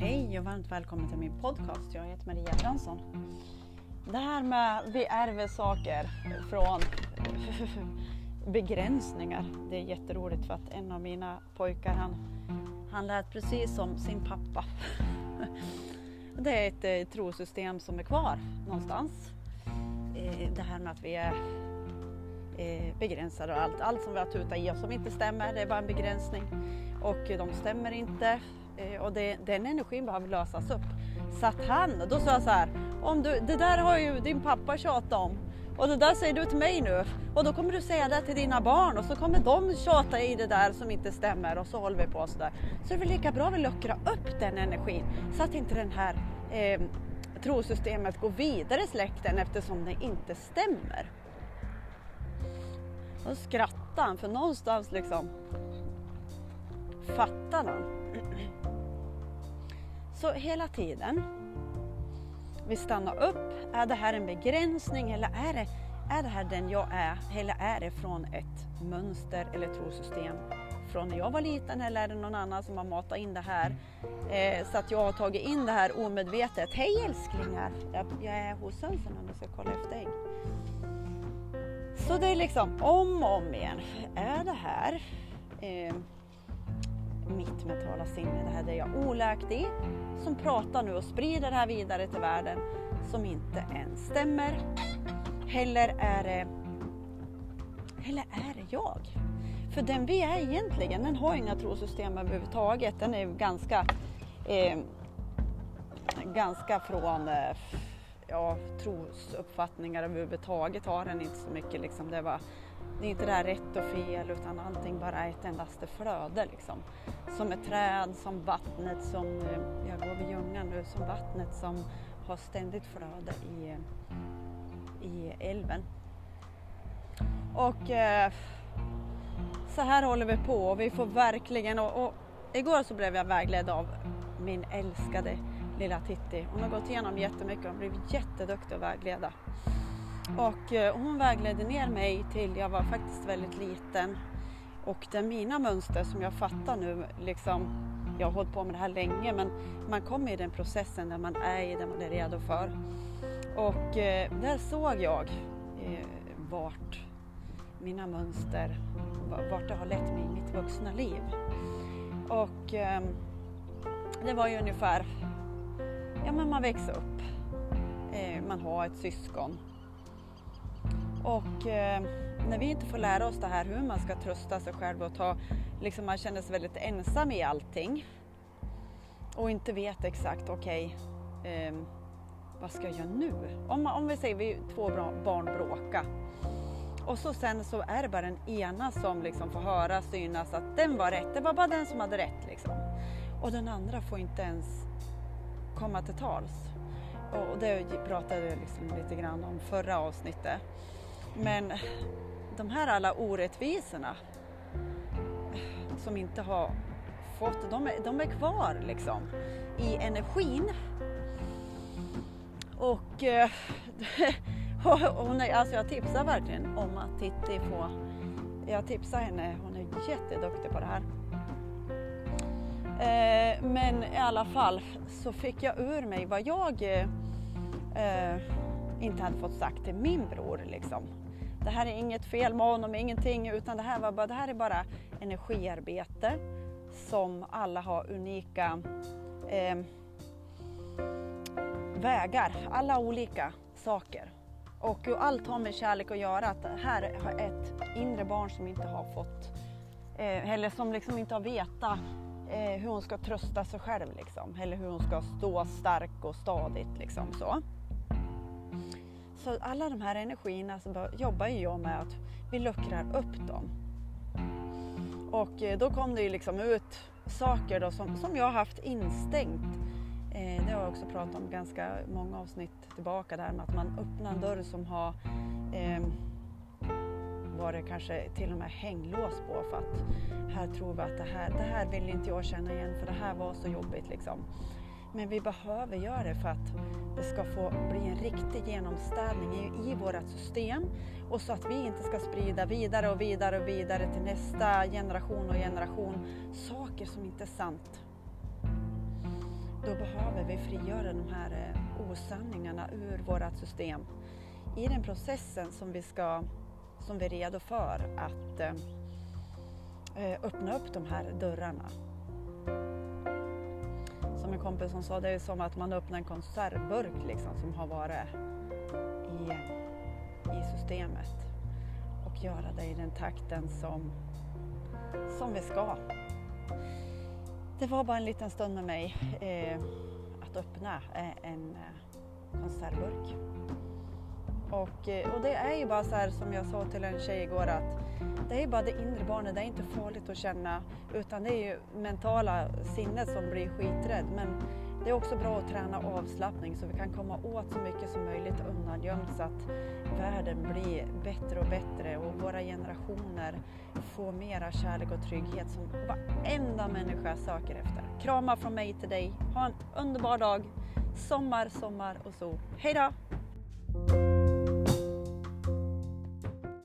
Hej och varmt välkommen till min podcast. Jag heter Maria Jansson. Det här med vi ärver saker från begränsningar. Det är jätteroligt för att en av mina pojkar han, han lät precis som sin pappa. Det är ett eh, trosystem som är kvar någonstans. Eh, det här med att vi är eh, begränsade och allt, allt som vi har tutat i oss som inte stämmer, det är bara en begränsning. Och de stämmer inte Eh, och det, den energin behöver lösas upp. Så att han, då sa jag så här, om du, det där har ju din pappa tjatat om och det där säger du till mig nu och då kommer du säga det till dina barn och så kommer de tjata i det där som inte stämmer och så håller vi på sådär. Så det är väl lika bra att vi luckrar upp den energin så att inte den här eh, trosystemet går vidare i släkten eftersom det inte stämmer. Då skrattar han för någonstans liksom fattar han. Så hela tiden, vi stannar upp. Är det här en begränsning eller är det, är det här den jag är? Eller är det från ett mönster eller trosystem från när jag var liten eller är det någon annan som har matat in det här? Eh, så att jag har tagit in det här omedvetet. Hej älsklingar! Jag, jag är hos hönsen om du ska kolla efter ägg. Så det är liksom om och om igen. Är det här eh, mitt mentala sinne, det här där jag är oläkt i, som pratar nu och sprider det här vidare till världen som inte ens stämmer. Eller är det, eller är det jag? För den vi är egentligen, den har inga trosystem överhuvudtaget. Den är ganska, eh, ganska från eh, ja, trosuppfattningar överhuvudtaget har den inte så mycket. Liksom. Det, var, det är inte det här rätt och fel utan allting bara är ett endaste flöde. Liksom. Som ett träd, som vattnet som, eh, jag går vid Ljungan nu, som vattnet som har ständigt flöde i, i älven. Och eh, så här håller vi på och vi får verkligen, och, och igår så blev jag vägledd av min älskade lilla Titti. Hon har gått igenom jättemycket och blivit jätteduktig att vägleda. Mm. Och eh, hon vägledde ner mig till jag var faktiskt väldigt liten och det är mina mönster som jag fattar nu, liksom, jag har hållit på med det här länge men man kommer i den processen där man är i det man är redo för. Och eh, där såg jag eh, vart mina mönster, vart det har lett mig i mitt vuxna liv. Och eh, det var ju ungefär, ja men man växer upp, eh, man har ett syskon och eh, när vi inte får lära oss det här hur man ska trösta sig själv och ta, liksom man känner sig väldigt ensam i allting och inte vet exakt, okej, okay, eh, vad ska jag göra nu? Om, om vi säger vi två barn bråka och så sen så är det bara den ena som liksom får höra, synas att den var rätt, det var bara den som hade rätt liksom. Och den andra får inte ens komma till tals. Och det pratade jag liksom lite grann om förra avsnittet. Men de här alla orättvisorna som inte har fått, de är, de är kvar liksom i energin. Eh, och, och hon är, alltså jag tipsar verkligen om att Titti får, jag tipsar henne, hon är jätteduktig på det här. Eh, men i alla fall så fick jag ur mig vad jag eh, inte hade fått sagt till min bror liksom. Det här är inget fel med honom, ingenting, utan det här, var bara, det här är bara energiarbete som alla har unika eh, vägar, alla olika saker. Och allt har med kärlek att göra. Att här är ett inre barn som inte har fått, eh, eller som liksom inte har vetat eh, hur hon ska trösta sig själv. Liksom. Eller hur hon ska stå stark och stadigt. Liksom, så. Så alla de här energierna så jobbar ju jag med att vi luckrar upp dem. Och eh, då kom det ju liksom ut saker då som, som jag har haft instängt. Eh, det har jag också pratat om ganska många avsnitt tillbaka där med att man öppnar en dörr som har eh, varit kanske till och med hänglås på för att här tror vi att det här, det här vill inte jag känna igen för det här var så jobbigt liksom. Men vi behöver göra det för att det ska få bli en riktig genomstädning i, i vårt system och så att vi inte ska sprida vidare och vidare och vidare till nästa generation och generation saker som inte är sant. då behöver vi frigöra de här eh, osanningarna ur vårt system. I den processen som vi, ska, som vi är redo för att eh, eh öppna upp de här dörrarna. Som en kompis som sa, det är som att man öppnar en konservburk liksom, som har varit i, i systemet och göra det i den takten som, som vi ska. Det var bara en liten stund med mig eh, att öppna eh, en eh, konservburk. Och, eh, och det är ju bara så här som jag sa till en tjej igår att det är ju bara det inre barnet, det är inte farligt att känna utan det är ju mentala sinnet som blir skiträdd. Men det är också bra att träna avslappning så vi kan komma åt så mycket som möjligt undangömt så att världen blir bättre och bättre och våra generationer får mera kärlek och trygghet som varenda människa söker efter. Kramar från mig till dig. Ha en underbar dag. Sommar, sommar och sol. Hej då!